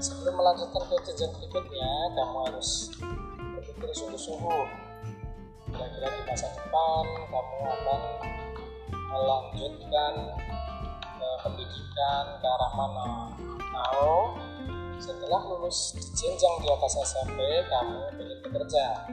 Sebelum melanjutkan ke jenjang berikutnya kamu harus berpikir sungguh-sungguh kira-kira di masa depan kamu akan melanjutkan ke pendidikan ke arah mana? Atau setelah lulus jenjang di atas SMP kamu ingin bekerja?